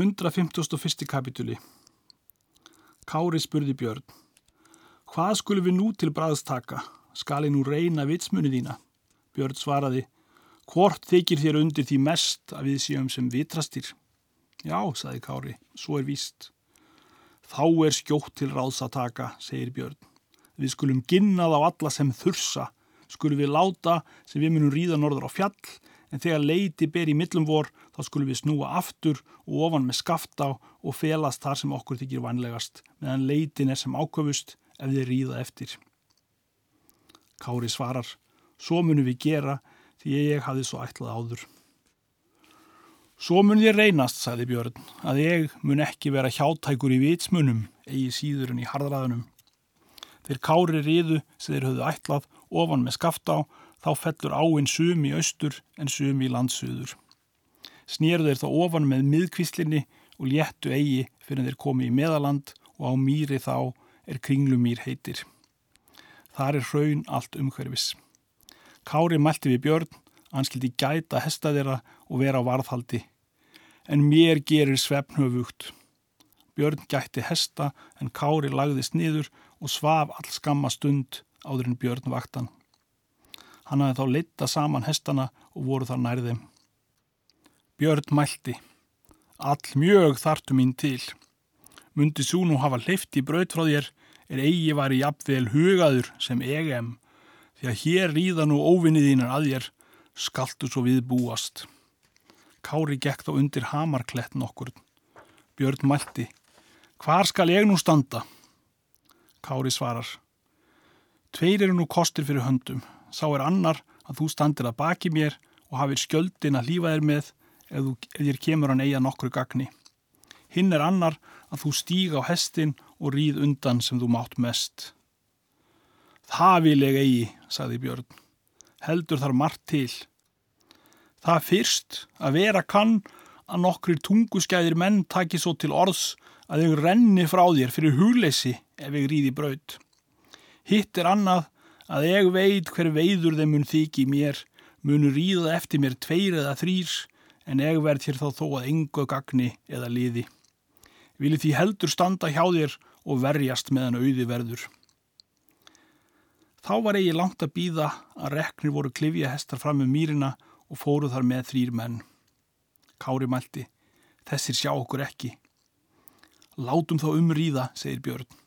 151. kapituli Kári spurði Björn Hvað skulum við nú til bræðstaka? Skal ég nú reyna vitsmunni þína? Björn svaraði Hvort þykir þér undir því mest að við séum sem vitrastir? Já, saði Kári, svo er víst. Þá er skjótt til ráðs að taka, segir Björn. Við skulum ginnað á alla sem þursa, skulum við láta sem við munum ríða norður á fjall, en þegar leiti ber í millum vor, þá skulum við snúa aftur og ofan með skafta og felast þar sem okkur þykir vanlegast, meðan leitin er sem áköfust ef þið ríða eftir. Kári svarar, svo munum við gera því ég hafði svo ætlað áður. Svo mun ég reynast, sagði Björn, að ég mun ekki vera hjátækur í vitsmunum, eigi síður en í hardraðunum. Þeir kári riðu sem þeir höfðu ætlað ofan með skafta á, þá fellur áinn sum í austur en sum í landsuður. Snýru þeir þá ofan með miðkvíslinni og léttu eigi fyrir þeir komi í meðaland og á mýri þá er kringlumýr heitir. Þar er hraun allt umhverfis. Kári mælti við Björn, hann skildi gæta hesta þeirra og vera á varðhaldi. En mér gerir svefnhöfugt. Björn gætti hesta en Kári lagðist niður og svaf all skamma stund áður en Björn vaktan. Hann hafði þá leitta saman hestana og voru þar nærðum. Björn mælti. All mjög þartu mín til. Mundi svo nú hafa hleyft í braut frá þér er eigi var í jafnvel hugaður sem egem því að hér ríða nú óvinniðínar að þér skaltu svo við búast. Kári gekk þá undir hamarklett nokkur. Björn mælti. Hvar skal ég nú standa? Kári svarar. Tveir eru nú kostir fyrir höndum. Sá er annar að þú standir að baki mér og hafið skjöldin að lífa þér með ef þér kemur hann eiga nokkru gagni. Hinn er annar að þú stíga á hestin og ríð undan sem þú mátt mest. Það vil ég eigi, saði Björn. Heldur þar margt til. Það fyrst að vera kann að nokkri tunguskæðir menn taki svo til orðs að þau renni frá þér fyrir hugleysi ef ég ríði braut. Hitt er annað að ég veit hver veiður þeim mun þykji mér, munu ríða eftir mér tveir eða þrýr en ég verð þér þá þó að engu gagni eða liði. Vili því heldur standa hjá þér og verjast meðan auði verður. Þá var eigi langt að býða að reknir voru klifja hestar fram með mýrina og fóru þar með þrýr menn. Kári mælti, þessir sjá okkur ekki. Látum þá umrýða, segir Björn.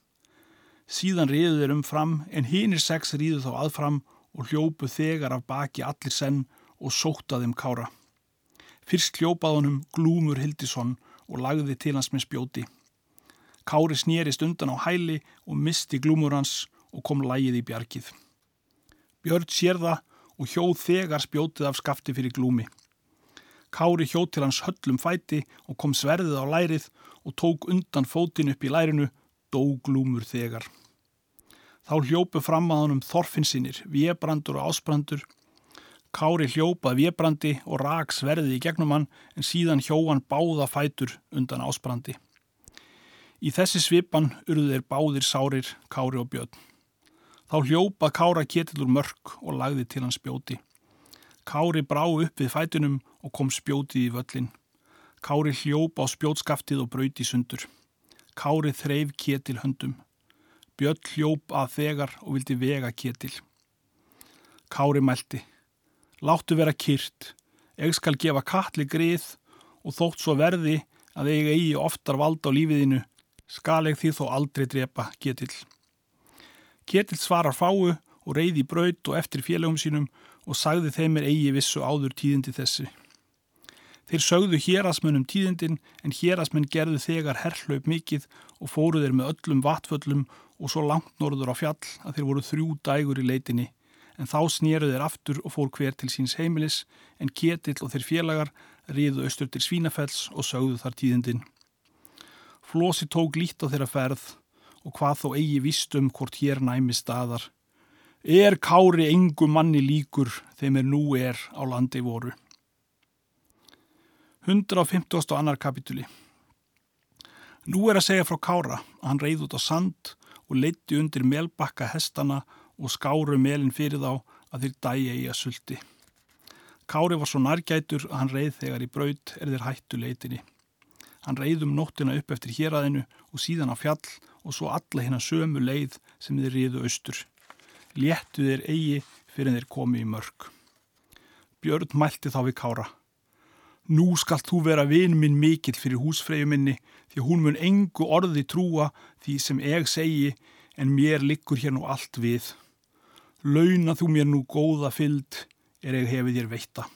Síðan riðu þeir um fram en hinnir sex riðu þá aðfram og hljópu þegar af baki allir senn og sótaðum Kára. Fyrst hljópað honum Glúmur Hildisson og lagði til hans með spjóti. Kári snýrist undan á hæli og misti Glúmur hans og kom lægið í bjargið. Björn sér það og hjóð þegar spjótið af skafti fyrir glúmi. Kári hjóð til hans höllum fæti og kom sverðið á lærið og tók undan fótin upp í lærinu, dó glúmur þegar. Þá hljópu fram að honum þorfinsinir, viebrandur og ásbrandur. Kári hljópað viebrandi og rak sverðið í gegnum hann en síðan hjóðan báða fætur undan ásbrandi. Í þessi svipan urðu þeir báðir sárir, Kári og Björn. Þá hljópað Kára ketilur mörg og lagði til hans spjóti. Kári brá upp við fætunum og kom spjótið í völlin. Kári hljópa á spjótskaftið og brauti sundur. Kári þreif ketil höndum. Björn hljóp að þegar og vildi vega ketil. Kári mælti. Láttu vera kyrt. Eg skal gefa katli grið og þótt svo verði að ég eigi oftar vald á lífiðinu skal ég því þó aldrei drepa ketil. Ketil svarar fáu og reyði braut og eftir félagum sínum og sagði þeim er eigi vissu áður tíðindi þessi. Þeir sögðu hérasmönnum tíðindin en hérasmenn gerðu þegar herrlaup mikið og fóru þeir með öllum vatföllum og svo langt norður á fjall að þeir voru þrjú dægur í leitinni en þá snýru þeir aftur og fór hver til síns heimilis en Ketill og þeir félagar riðu austur til Svínafells og sögðu þar tíðindin. Flósi tók lít á þeirra ferð og hvað þó eigi vistum hvort hér næmi staðar. Er kári engu manni líkur þeim er nú er á landi voru. 150. annar kapituli Nú er að segja frá kára að hann reyð út á sand og leitti undir melbakka hestana og skáru melin fyrir þá að þeir dæja í að sulti. Kári var svo nærgætur að hann reyð þegar í braut er þeir hættu leitinni. Hann reyðum nóttina upp eftir héræðinu og síðan á fjall og svo alla hérna sömu leið sem þeir riðu austur. Léttu þeir eigi fyrir þeir komi í mörg. Björn mælti þá við kára. Nú skalt þú vera vin minn mikill fyrir húsfreyju minni því hún mun engu orði trúa því sem ég segi en mér liggur hér nú allt við. Launa þú mér nú góða fylld er ég hefið þér veita.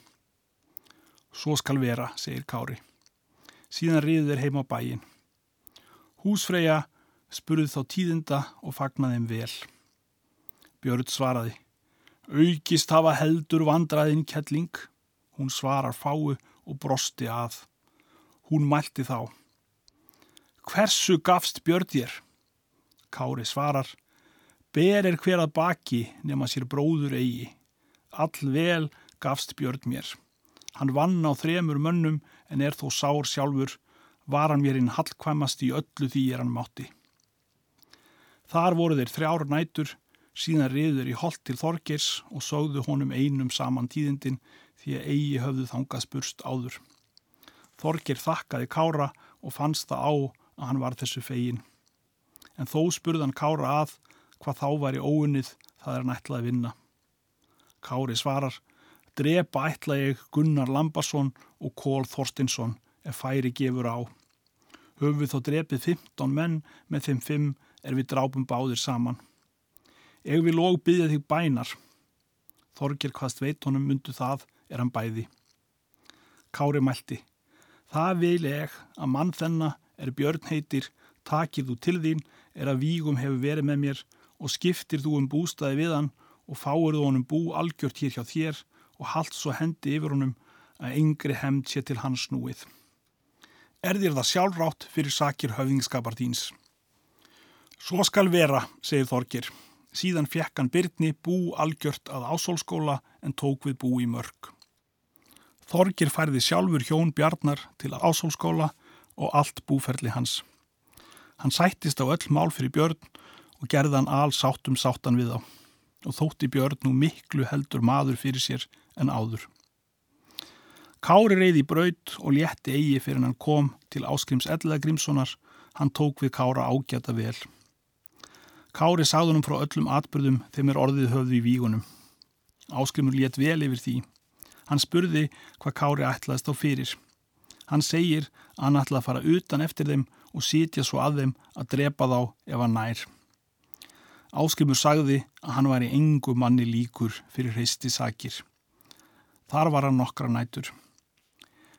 Svo skal vera, segir Kári. Síðan riður heim á bæin. Húsfreyja spurði þá tíðinda og fagnaði þeim vel. Björn svaraði. Aukist hafa heldur vandraðinn kettling. Hún svarar fáu og brosti að. Hún mælti þá. Hversu gafst Björn þér? Kári svarar. Ber er hver að baki nema sér bróður eigi. All vel gafst Björn mér. Hann vann á þremur mönnum en er þó sár sjálfur. Var hann mér inn hallkvæmast í öllu því er hann mátti. Þar voru þeir þrjár nætur, síðan riður í holt til Þorgers og sögðu honum einum saman tíðindin því að eigi höfðu þangað spurst áður. Þorger þakkaði Kára og fannst það á að hann var þessu fegin. En þó spurðan Kára að hvað þá var í óunnið það er ætlaði að vinna. Kári svarar, drepa ætla ég Gunnar Lambarsson og Kól Þorstinsson ef færi gefur á. Höfum við þó drepið 15 menn með þeim 5 er við drápum báðir saman. Eg vil og byggja þig bænar. Þorgir hvaðst veit honum myndu það er hann bæði. Kári mælti. Það vil ég að mann þennan er björn heitir, takir þú til þín, er að vígum hefur verið með mér og skiptir þú um bústaði við hann og fáir þú honum bú algjört hér hjá þér og haldt svo hendi yfir honum að yngri hemd sé til hans núið. Er þér það sjálfrátt fyrir sakir höfðingskapar þíns? Svo skal vera, segir Þorgir. Síðan fekk hann Byrni bú algjört að ásólskóla en tók við bú í mörg. Þorgir færði sjálfur hjón Bjarnar til ásólskóla og allt búferli hans. Hann sættist á öll mál fyrir Björn og gerði hann al sáttum sáttan við á og þótti Björn nú miklu heldur maður fyrir sér en áður. Kári reyði í braut og létti eigi fyrir hann kom til Áskrims Ellaða Grímssonar, hann tók við Kára ágjata vel. Kári sagðunum frá öllum atbyrðum þeim er orðið höfðu í vígunum. Áskrimur létt vel yfir því. Hann spurði hvað Kári ætlaðist á fyrir. Hann segir að hann ætlaði að fara utan eftir þeim og sitja svo að þeim að drepa þá ef hann nær. Áskrimur sagði að hann var í engu manni líkur fyrir hreisti sakir. Þar var hann nokkra nætur.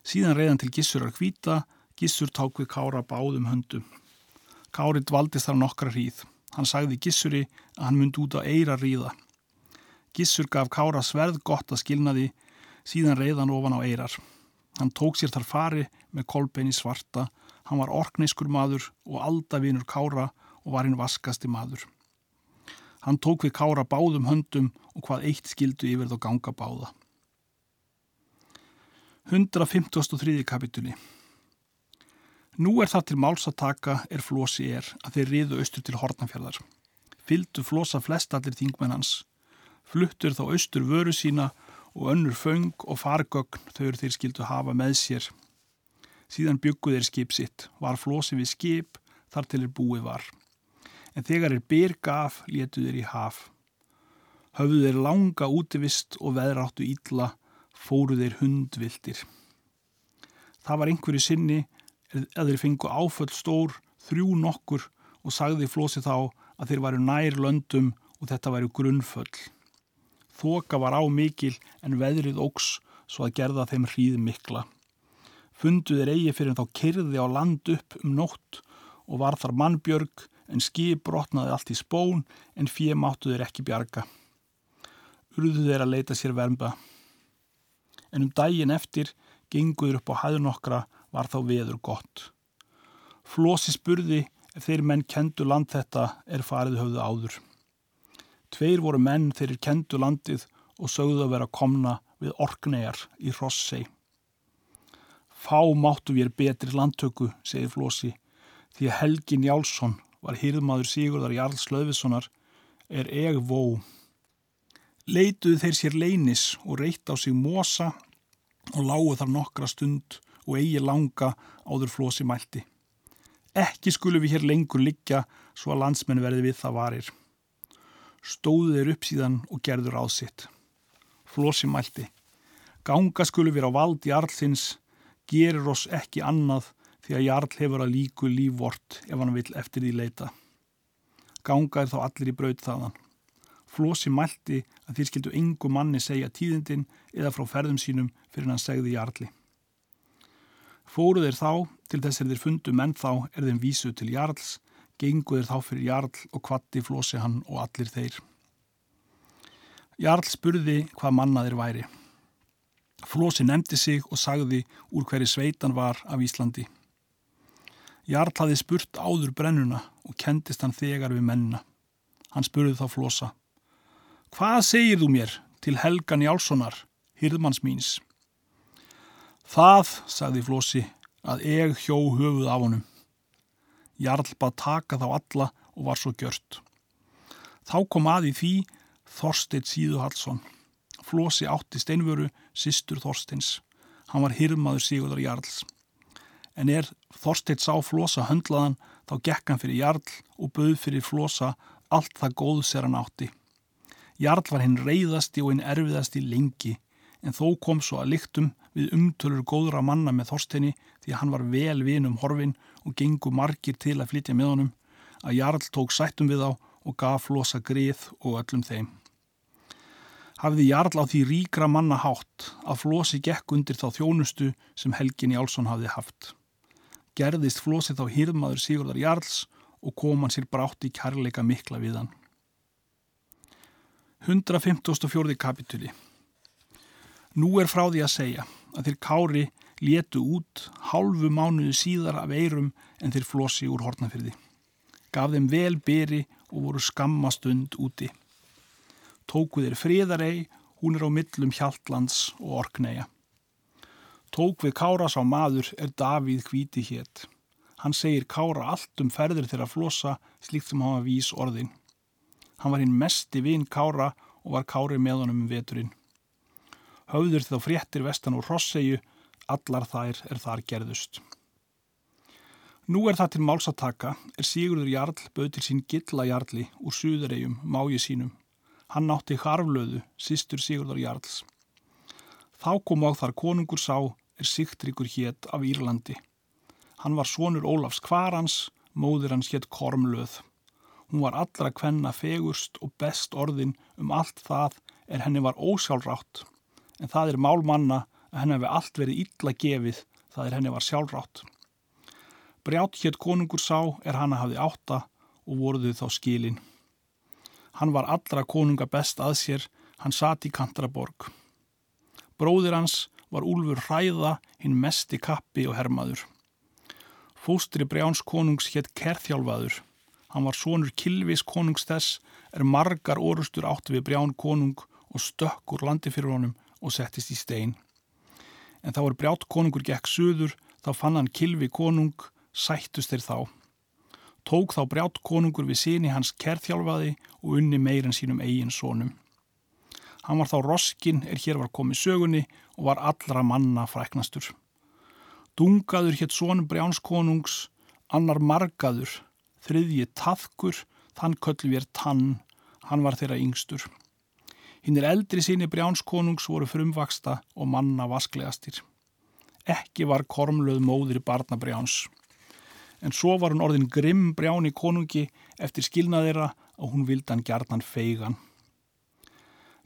Síðan reyðan til Gissur að hvita, Gissur ták við Kára báðum höndum. Kári dvaldist þar nokkra hríð. Hann sagði Gissuri að hann myndi út á eira ríða. Gissur gaf Kára sverð gott að skilnaði, síðan reyðan ofan á eirar. Hann tók sér þar fari með kolbeini svarta, hann var orkneiskur maður og aldavinur Kára og var hinn vaskasti maður. Hann tók við Kára báðum höndum og hvað eitt skildu yfir þá ganga báða. 153. kapituli Nú er það til máls að taka er flosi er að þeir riðu austur til Hortnafjörðar. Fyldu flosa flest allir þingmennans. Fluttur þá austur vöru sína og önnur föng og fargögn þau þeir skildu hafa með sér. Síðan bygguð þeir skip sitt, var flosi við skip þar til er búið var. En þegar er byrga af, letu þeir í haf. Höfðu þeir langa útivist og veðráttu ítla, fóru þeir hundvildir. Það var einhverju sinni eða þeir fengu áföll stór þrjú nokkur og sagði Flósi þá að þeir varu nær löndum og þetta varu grunnföll. Þoka var á mikil en veðrið ógs svo að gerða þeim hríð mikla. Fundu þeir eigi fyrir þá kyrði á land upp um nótt og var þar mannbjörg en skip brotnaði allt í spón en fjö máttu þeir ekki bjarga. Urðu þeir að leita sér vermba. En um daginn eftir genguður upp á hæðu nokkra var þá veður gott. Flósi spurði ef þeir menn kendu land þetta er farið höfðu áður. Tveir voru menn þeir kendu landið og sögðu að vera komna við orknegar í Rossei. Fá máttu við er betri landtöku, segir Flósi, því að Helgi Njálsson var hýrðmaður Sigurðar Jarl Slöfissonar er eg vó. Leituðu þeir sér leinis og reytt á sig mosa og lágu þar nokkra stund og eigi langa áður flosi mælti. Ekki skulum við hér lengur liggja svo að landsmenn verði við það varir. Stóðu þeir upp síðan og gerður ásitt. Flosi mælti. Ganga skulum við á vald jarlsins, gerir oss ekki annað því að jarl hefur að líku lífvort ef hann vil eftir því leita. Ganga er þá allir í braut þaðan. Flosi mælti að þeir skildu yngu manni segja tíðindin eða frá ferðum sínum fyrir hann segði jarli. Fóru þeir þá, til þess er þeir fundu menn þá, er þeim vísu til jarls, gengu þeir þá fyrir jarl og kvatti flosi hann og allir þeir. Jarl spurði hvað manna þeir væri. Flosi nefndi sig og sagði úr hverju sveitan var af Íslandi. Jarl hafi spurt áður brennuna og kendist hann þegar við mennina. Hann spurði þá Flosa. Hvað segir þú mér til Helgan Jálssonar, hyrðmanns míns? Það, sagði Flósi, að ég hjó höfuð af honum. Jarl bað taka þá alla og var svo gjört. Þá kom að í því Þorstein Síðu Hallsson. Flósi átti steinvöru, sýstur Þorsteins. Hann var hirmaður Sigurdar Jarls. En er Þorstein sá Flósa höndlaðan, þá gekk hann fyrir Jarl og bauð fyrir Flósa allt það góð sér hann átti. Jarl var hinn reyðasti og hinn erfiðasti lengi, en þó kom svo að lyktum við umtölur góðra manna með Þorsteini því hann var vel vinum horfin og gengu margir til að flytja með honum að Jarl tók sættum við á og gaf flosa grið og öllum þeim. Hafði Jarl á því ríkra manna hátt að flosi gekk undir þá þjónustu sem Helgin Jálsson hafði haft. Gerðist flosi þá hýrmaður Sigurdar Jarls og kom hann sér brátt í kærleika mikla við hann. 154. kapituli Nú er frá því að segja að þeir kári létu út hálfu mánuðu síðar af eirum en þeir flossi úr hortnafyrði. Gaf þeim vel beri og voru skammastund úti. Tóku þeir friðarei, hún er á millum Hjaltlands og Orkneia. Tók við Kára sá maður er Davíð hvíti hétt. Hann segir Kára allt um ferðir þeirra flossa slíkt sem var vís orðin. Hann var hinn mesti vinn Kára og var Kári með honum um veturinn höfður þá fréttir vestan úr Rossegju, allar þær er þar gerðust. Nú er það til málsataka, er Sigurður Jarl bauð til sín gilla Jarli úr Suðuregjum, mági sínum. Hann nátti harflöðu, sístur Sigurður Jarls. Þá kom á þar konungur sá, er Sigtryggur hétt af Írlandi. Hann var sonur Ólafs Kvarans, móður hans hétt Kormlöð. Hún var allra kvenna fegurst og best orðin um allt það er henni var ósjálfrátt en það er málmanna að henni hefði allt verið illa gefið, það er henni var sjálfrátt. Brjátt hétt konungur sá er hann að hafi átta og voruðu þá skilin. Hann var allra konunga best að sér, hann sat í Kantraborg. Bróðir hans var Úlfur Ræða, hinn mesti kappi og hermaður. Fóstri Brjáns konungs hétt Kerþjálfaður. Hann var sonur Kilvis konungs þess, er margar orustur átt við Brján konung og stökkur landi fyrir honum og settist í stein. En þá er brjátt konungur gekk suður, þá fann hann kilvi konung, sættust þeir þá. Tók þá brjátt konungur við síni hans kerþjálfaði og unni meirinn sínum eigin sónum. Hann var þá roskin er hér var komið sögunni og var allra manna fræknastur. Dungaður hétt sónum brjánskonungs, annar margaður, þriðji taðkur, þann köllu við er tann, hann var þeirra yngstur. Hinnir eldri síni brjánskonungs voru frumvaksta og manna vasklegastir. Ekki var kormlöð móður í barnabrjáns. En svo var hún orðin grimm brján í konungi eftir skilnaðira og hún vildan gjarnan feigan.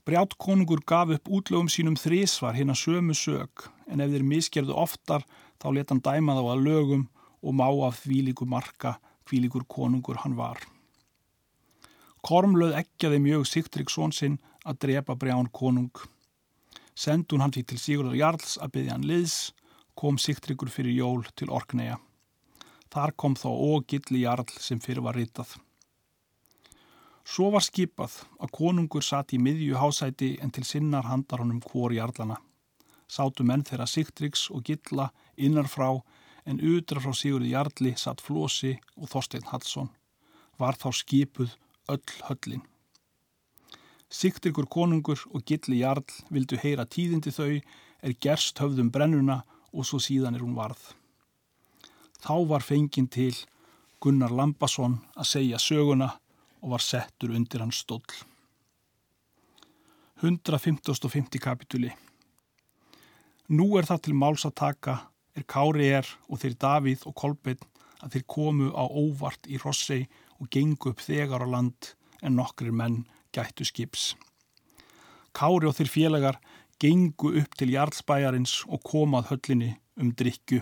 Brjátt konungur gaf upp útlögum sínum þrísvar hinn að sömu sög en ef þeir miskerðu oftar þá leta hann dæma þá að lögum og má af þvíliku marka hvílikur konungur hann var. Kormlöð ekkjaði mjög Sigtrik svonsinn að drepa brján konung. Sendun hann því til Sigurðar Jarls að byggja hann liðs, kom Sigtrikur fyrir jól til Orkneja. Þar kom þá ógilli Jarl sem fyrir var ritað. Svo var skipað að konungur satt í miðju hásæti en til sinnar handar honum hvor Jarlana. Sátu menn þeirra Sigtriks og gilla innar frá en utra frá Sigurði Jarli satt Flósi og Þorstein Hallsson. Var þá skipuð öll höllin. Sigtrikur konungur og gilli jarl vildu heyra tíðindi þau er gerst höfðum brennuna og svo síðan er hún varð. Þá var fenginn til Gunnar Lambason að segja söguna og var settur undir hans stóll. 150. kapituli Nú er það til máls að taka er Kári er og þeir Davíð og Kolbeinn að þeir komu á óvart í Rossei og gengu upp þegar á land en nokkrir menn gættu skips. Kári og þeir félagar gengu upp til Jarlsbæjarins og komað höllinni um drikju.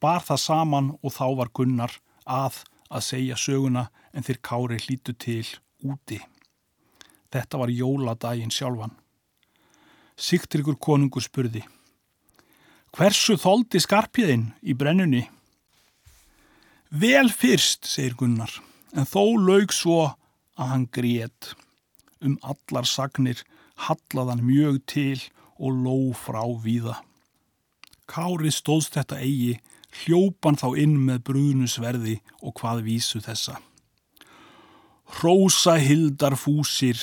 Bar það saman og þá var Gunnar að að segja söguna en þeir Kári hlítu til úti. Þetta var jóladaginn sjálfan. Sigtryggur konungur spurði. Hversu þóldi skarpiðinn í brennunni? Vel fyrst, segir Gunnar, en þó laug svo að hann grét. Um allar sagnir hallaðan mjög til og ló frá víða. Kári stóðst þetta eigi, hljópan þá inn með brunusverði og hvað vísu þessa. Hrósa hildar fúsir,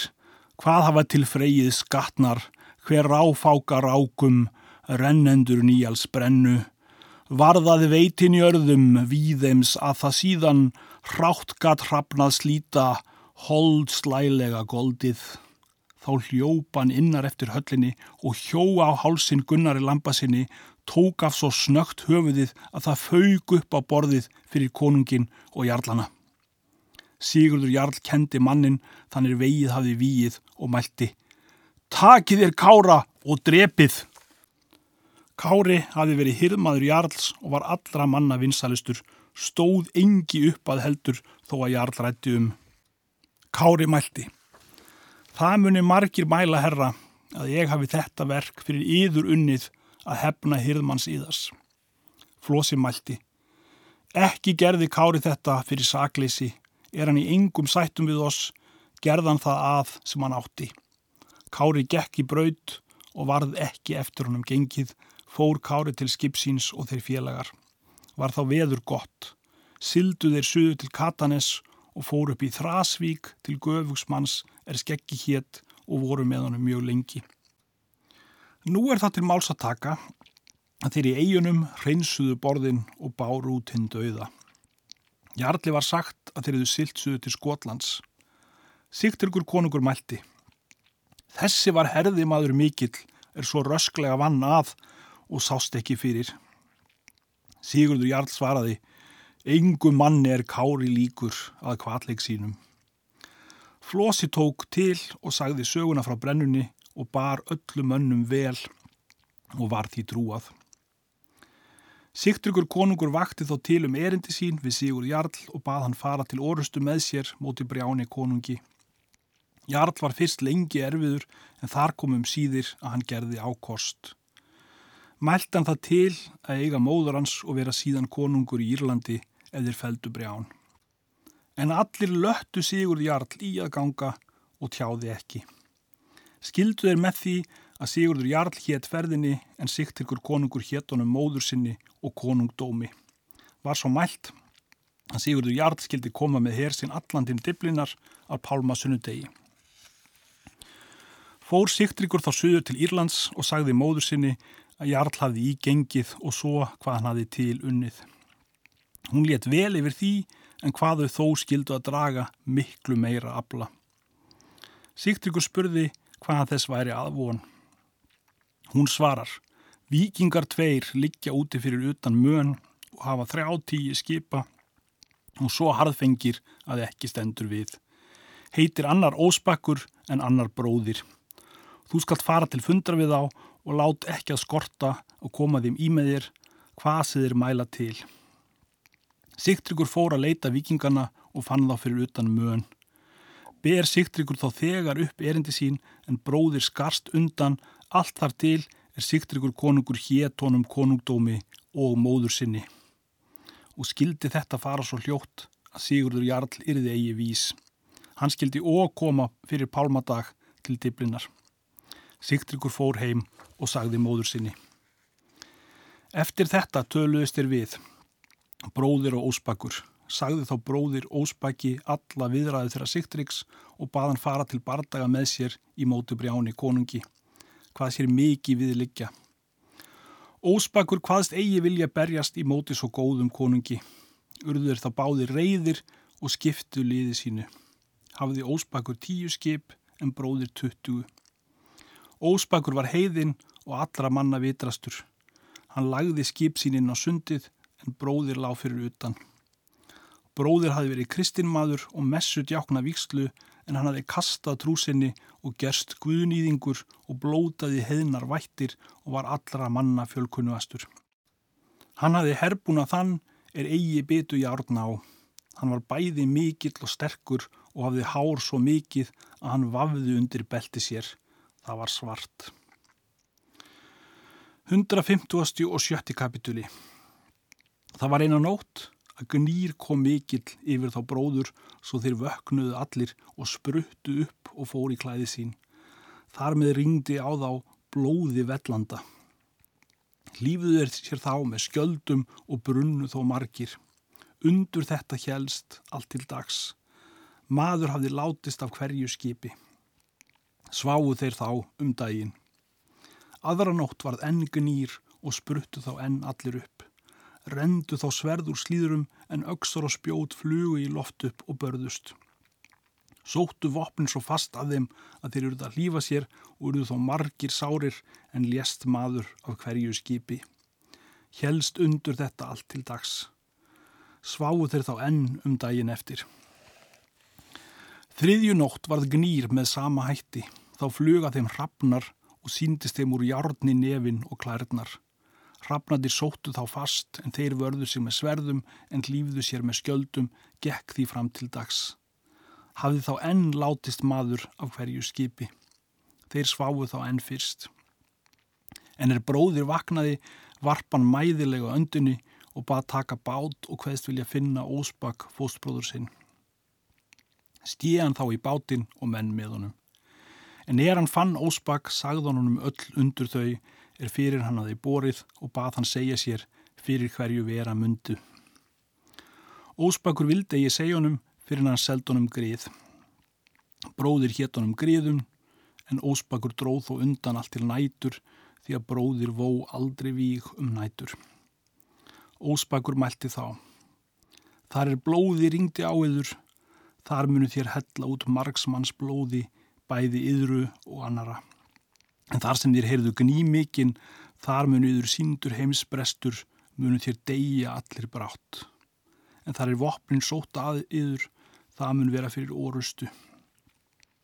hvað hafa til freyið skatnar, hver ráfáka rákum, rennendur nýjals brennu, varðaði veitin í örðum víðeims að það síðan hrátt gatt hrafnað slíta hold slælega goldið. Þá hljópan innar eftir höllinni og hjó á hálsin Gunnari lambasinni, tók af svo snögt höfuðið að það fauk upp á borðið fyrir konungin og jarlana. Sigurður jarl kendi mannin, þannig vegið hafi víið og mælti. Takið er kára og drepið! Kári hafi verið hirðmaður Jarls og var allra manna vinsalistur, stóð engi upp að heldur þó að Jarl rætti um. Kári mælti. Það muni margir mæla herra að ég hafi þetta verk fyrir yður unnið að hefna hirðmanns íðas. Flósi mælti. Ekki gerði Kári þetta fyrir sakleysi, er hann í engum sættum við oss, gerðan það að sem hann átti. Kári gekk í braud og varð ekki eftir honum gengið fór Kári til skipsíns og þeir félagar. Var þá veður gott. Sildu þeir suðu til Katanes og fór upp í Þrasvík til Göfugsmanns er skeggi hétt og voru með honum mjög lengi. Nú er það til máls að taka að þeir í eigunum hreinsuðu borðin og báru út hinn döiða. Jarli var sagt að þeir hefðu siltsuðu til Skotlands. Sigturgur konungur mælti. Þessi var herði maður mikill, er svo rösklega vann að og sást ekki fyrir. Sigurður Jarl svaraði, engum manni er kári líkur að kvarleik sínum. Flósi tók til og sagði söguna frá brennunni og bar öllu mönnum vel og var því trúað. Sigtryggur konungur vakti þó til um erindi sín við Sigur Jarl og bað hann fara til orustu með sér móti brjáni konungi. Jarl var fyrst lengi erfiður en þar komum síðir að hann gerði ákost mælt hann það til að eiga móður hans og vera síðan konungur í Írlandi eðir feldu brján. En allir löttu Sigurd Jarl í að ganga og tjáði ekki. Skildu þeir með því að Sigurdur Jarl hétt ferðinni en Sigtryggur konungur hétt honum móður sinni og konungdómi. Var svo mælt að Sigurdur Jarl skildi koma með hersinn allandin diblinar á Pálma sunnudegi. Fór Sigtryggur þá söður til Írlands og sagði móður sinni að Jarl hafði í gengið og svo hvað hann hafði til unnið. Hún létt vel yfir því en hvaðu þó skildu að draga miklu meira abla. Sigtryggur spurði hvaðan þess væri aðvon. Hún svarar, vikingar tveir liggja úti fyrir utan mön og hafa þrjá tíi skipa og svo harðfengir að ekki stendur við. Heitir annar óspakkur en annar bróðir. Þú skalt fara til fundra við á og lát ekki að skorta og koma þeim í með þér hvað þeir mæla til. Sigtryggur fór að leita vikingana og fann þá fyrir utan mön. Ber Sigtryggur þá þegar upp erindi sín en bróðir skarst undan allt þar til er Sigtryggur konungur héttónum konungdómi og móður sinni. Og skildi þetta fara svo hljótt að Sigurður Jarl yrði eigi vís. Hann skildi óg koma fyrir pálmadag til diblinnar. Sigtryggur fór heim og sagði móður sinni. Eftir þetta töluðist er við, bróðir og óspakur, sagði þá bróðir óspaki alla viðræði þeirra Sigtryggs og baðan fara til bardaga með sér í mótu brjáni konungi, hvað sér mikið viðliggja. Ósbakur hvaðst eigi vilja berjast í móti svo góðum konungi. Urður þá báði reyðir og skiptu liði sínu. Hafði Ósbakur tíu skip en bróðir tuttugu. Ósbakur var heiðinn og allra manna vitrastur. Hann lagði skip sín inn á sundið en bróðir lág fyrir utan. Bróðir hafi verið kristinmaður og messut jákna vikslu en hann hafi kastað trúsinni og gerst guðnýðingur og blótaði heðnar vættir og var allra manna fjölkunnuastur. Hann hafi herbúna þann er eigi byttu í árna á. Hann var bæði mikill og sterkur og hafði hár svo mikið að hann vafði undir belti sér. Það var svart. 150. og 70. kapituli Það var eina nótt að gnýr kom mikill yfir þá bróður svo þeir vöknuðu allir og spruttu upp og fór í klæði sín. Þar með ringdi á þá blóði vellanda. Lífuðu er sér þá með skjöldum og brunnu þó margir. Undur þetta helst allt til dags. Maður hafði látist af hverju skipi. Sváu þeir þá um daginn. Aðra nótt varð enn gnýr og spruttu þá enn allir upp rendu þá sverður slíðurum en auksar og spjót flugu í loft upp og börðust. Sóttu vopn svo fast að þeim að þeir eruð að hlýfa sér og eruð þó margir sárir en lést maður af hverju skipi. Hjelst undur þetta allt til dags. Sváu þeir þá enn um daginn eftir. Þriðju nótt varð gnýr með sama hætti. Þá fluga þeim hrafnar og síndist þeim úr járni nefin og klærnar. Hrafnandi sóttu þá fast en þeir vörðu sig með sverðum en lífðu sér með skjöldum, gekk því fram til dags. Hafði þá enn látist maður af hverju skipi. Þeir sváu þá enn fyrst. En er bróðir vaknaði, varpan mæðilega öndunni og bað taka bát og hveðst vilja finna ósbak fóstbróður sinn. Stíðan þá í bátinn og menn með honum. En er hann fann ósbak, sagði honum öll undur þau, er fyrir hann að þið borið og bað hann segja sér fyrir hverju vera mundu. Ósbakur vildi ég segja honum fyrir hann seld honum grið. Bróðir hétt honum griðum en Ósbakur dróð þó undan allt til nætur því að bróðir vó aldrei víg um nætur. Ósbakur mælti þá. Þar er blóði ringdi á yður, þar munu þér hella út margsmanns blóði, bæði yðru og annara. En þar sem þér heyrðu gnímikinn, þar munu yfir síndur heimsbrestur, munu þér deyja allir brátt. En þar er vopnin sóta að yfir, það mun vera fyrir orustu.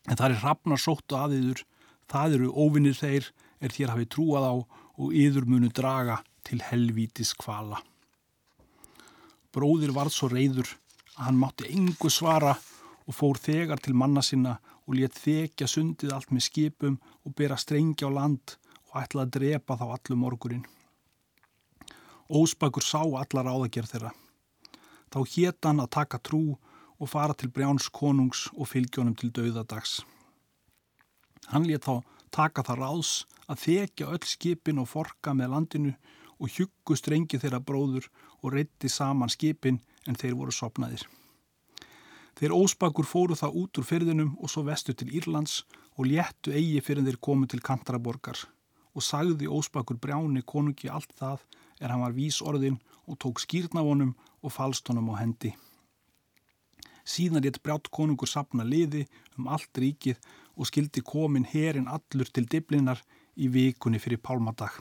En þar er hrafnar sóta að yfir, það eru óvinnir þeir, er þér hafið trúað á og yfir munu draga til helvítis kvala. Bróðir varð svo reyður að hann mátti engu svara og fór þegar til manna sinna og létt þekja sundið allt með skipum og bera strengi á land og ætlaði að drepa þá allum morgurinn. Ósbakur sá allar áðagerð þeirra. Þá hétt hann að taka trú og fara til Brjáns konungs og fylgjónum til dauðadags. Hann létt þá taka það ráðs að þekja öll skipin og forka með landinu og hjuggu strengi þeirra bróður og reytti saman skipin en þeir voru sopnaðir. Þeir óspakur fóru það út úr fyrðinum og svo vestu til Írlands og léttu eigi fyrir þeir komu til Kantaraborgar og sagði óspakur brjáni konungi allt það er hann var vísorðin og tók skýrnavonum og falst honum á hendi. Síðan rétt brjátt konungur sapna liði um allt ríkið og skildi komin herin allur til diblinar í vikunni fyrir pálmadag.